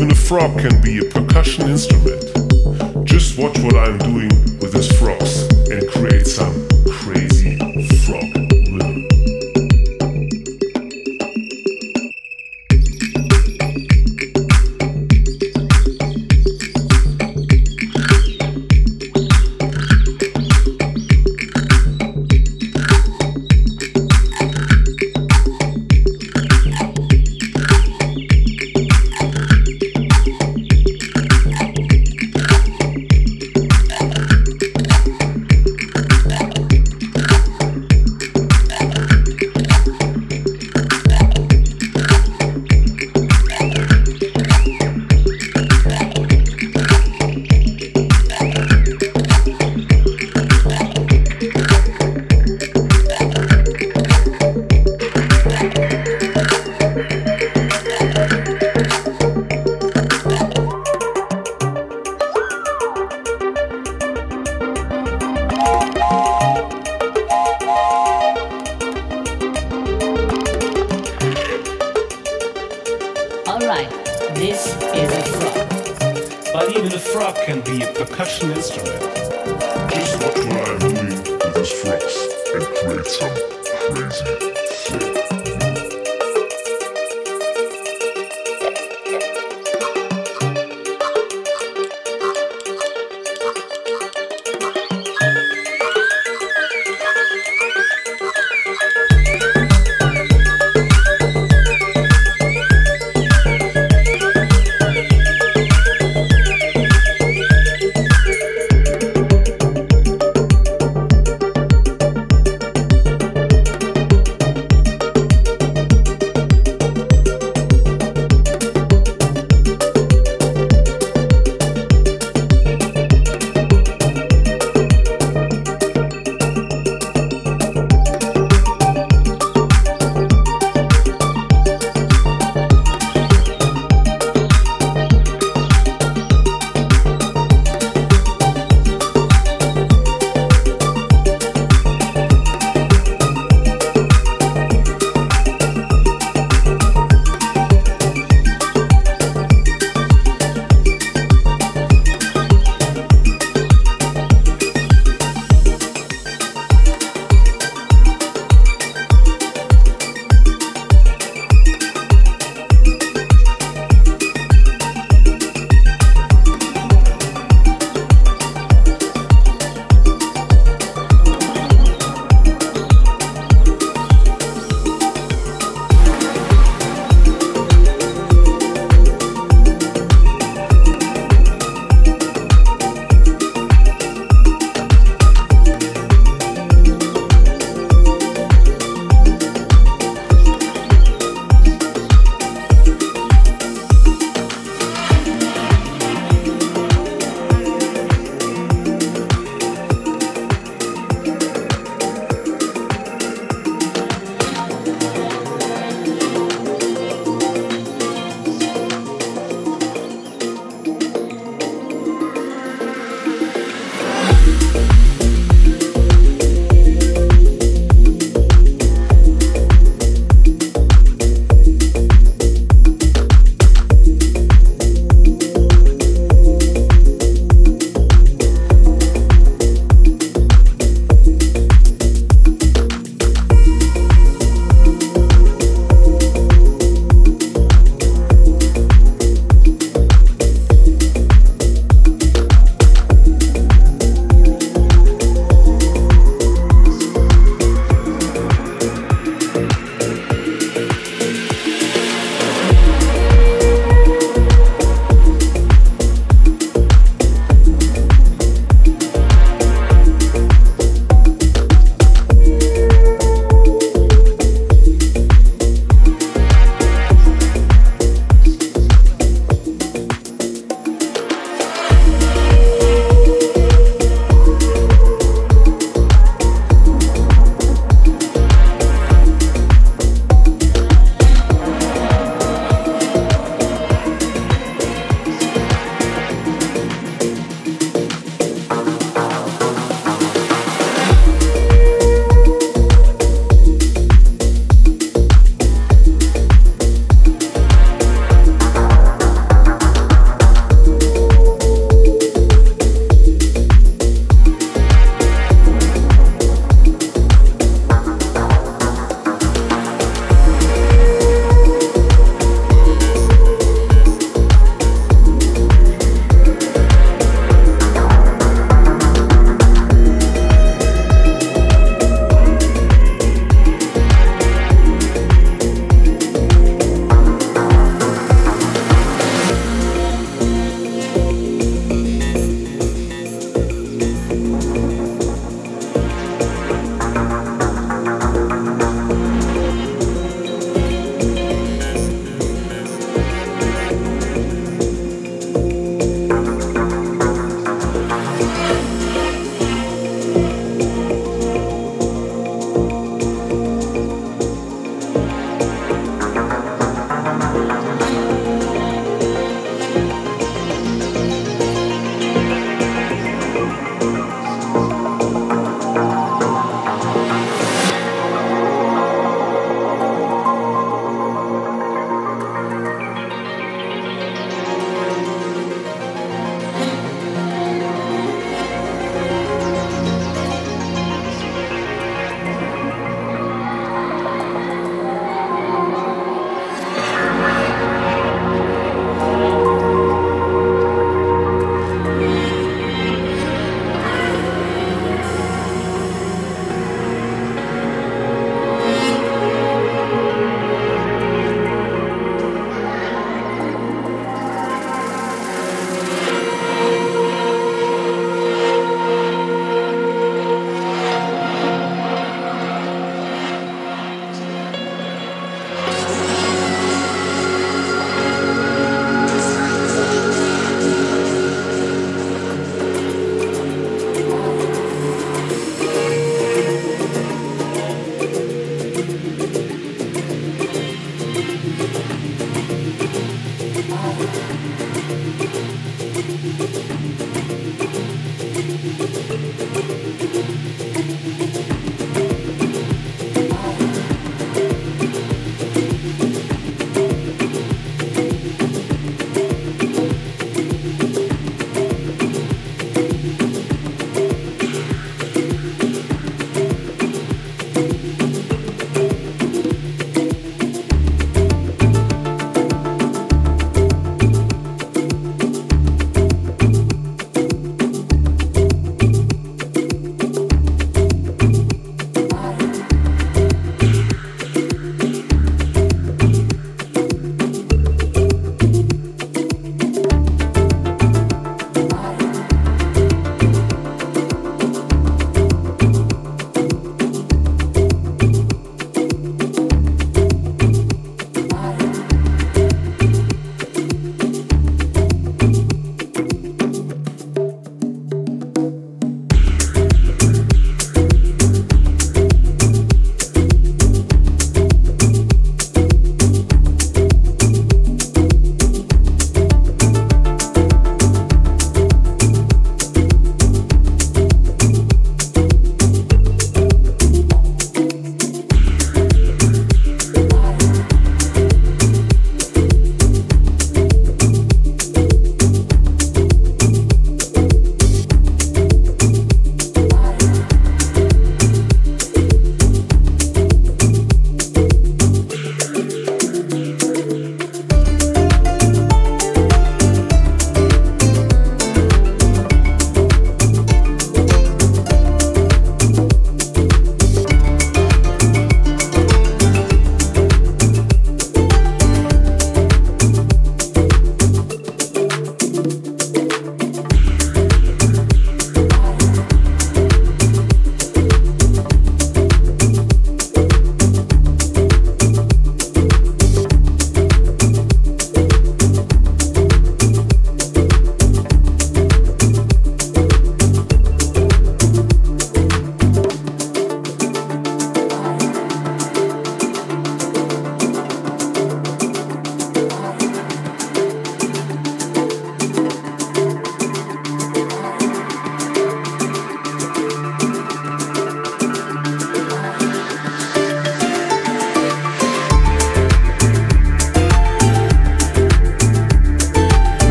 a frog can be a percussion instrument. Just watch what I'm doing with these frogs and create some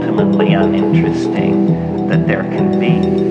ultimately uninteresting that there can be.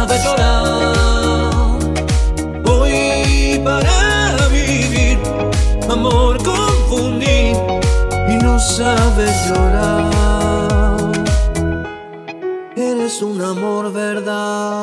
sabe llorar. Hoy para vivir, amor confundir y no sabe llorar. Eres un amor verdad.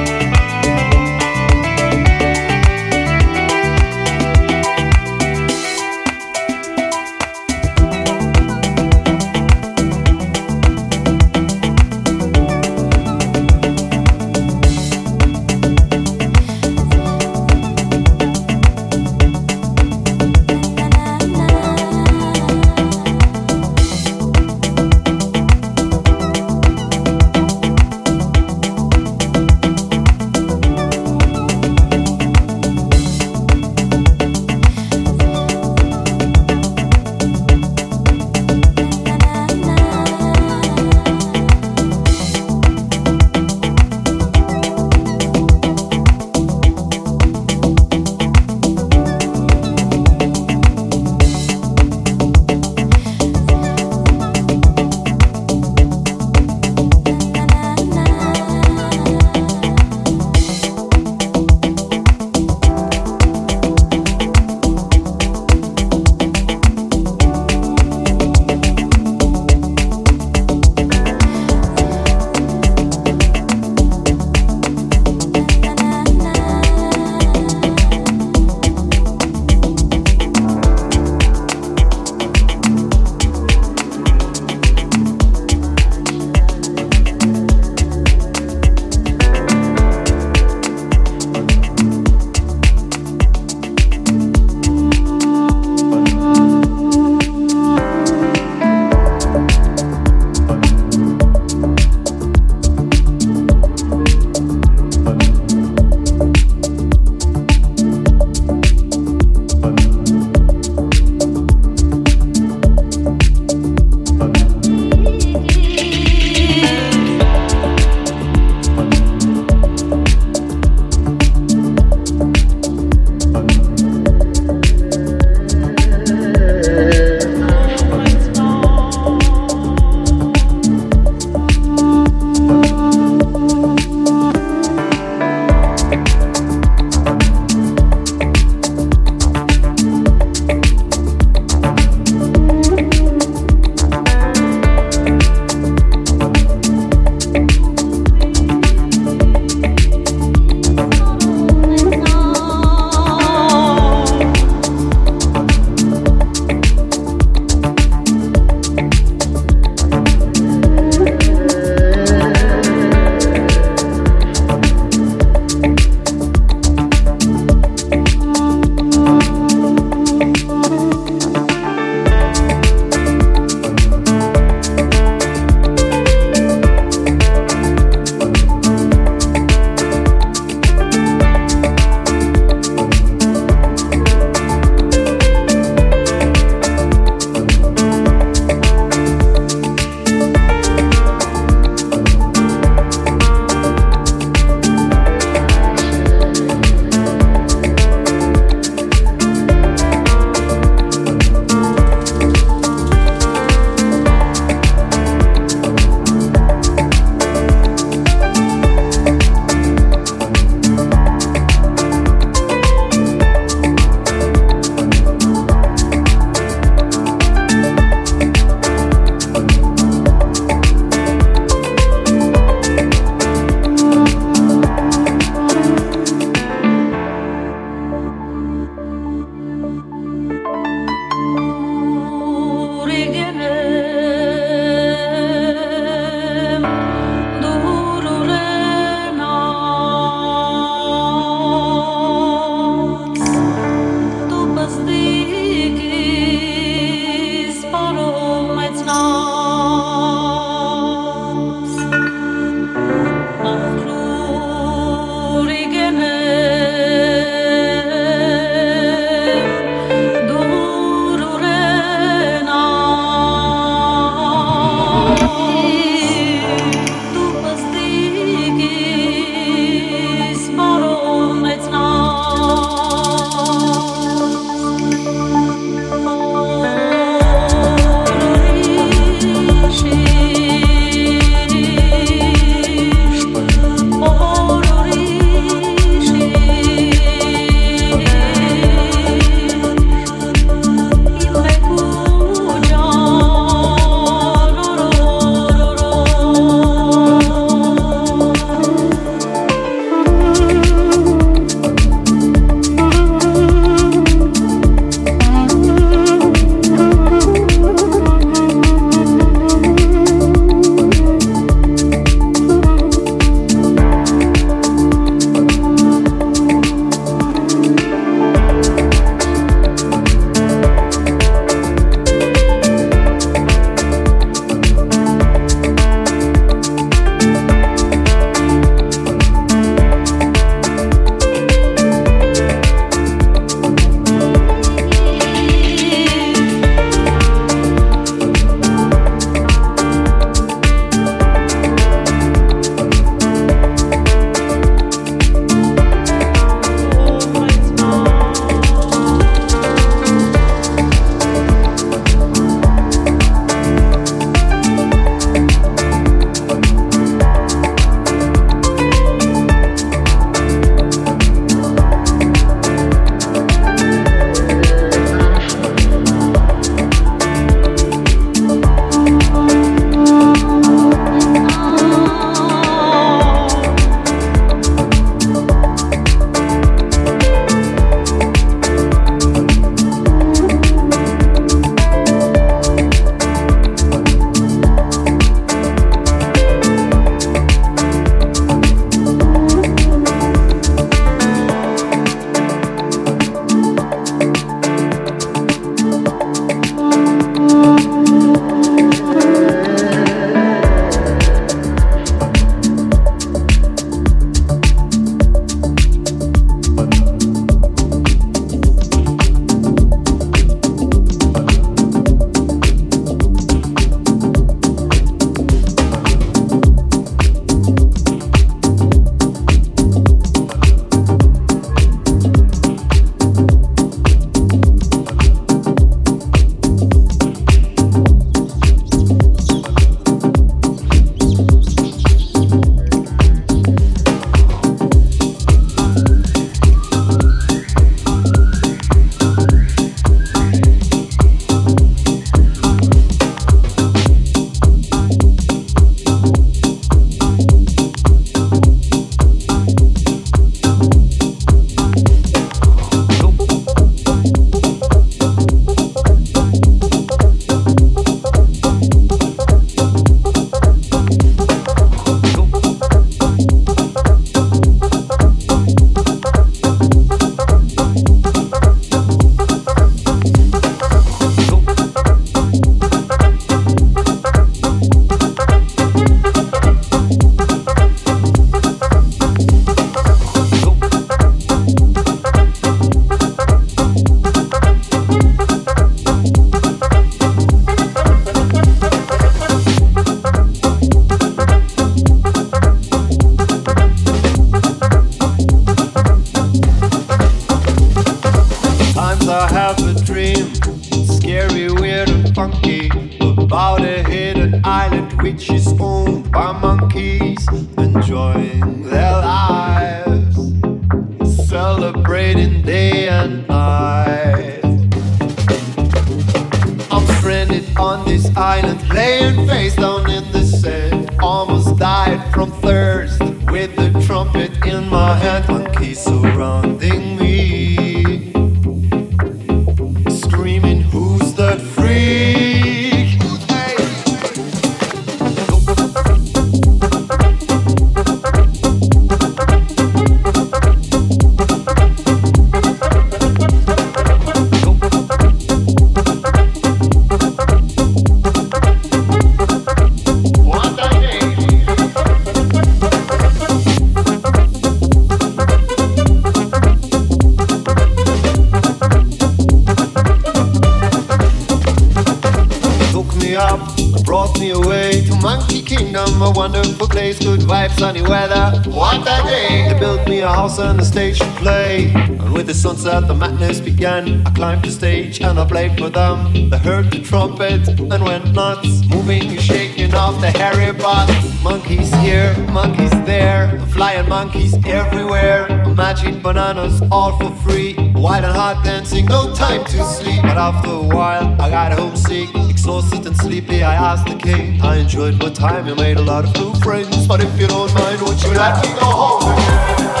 time. You made a lot of new friends, but if you don't mind, would you like me go home again?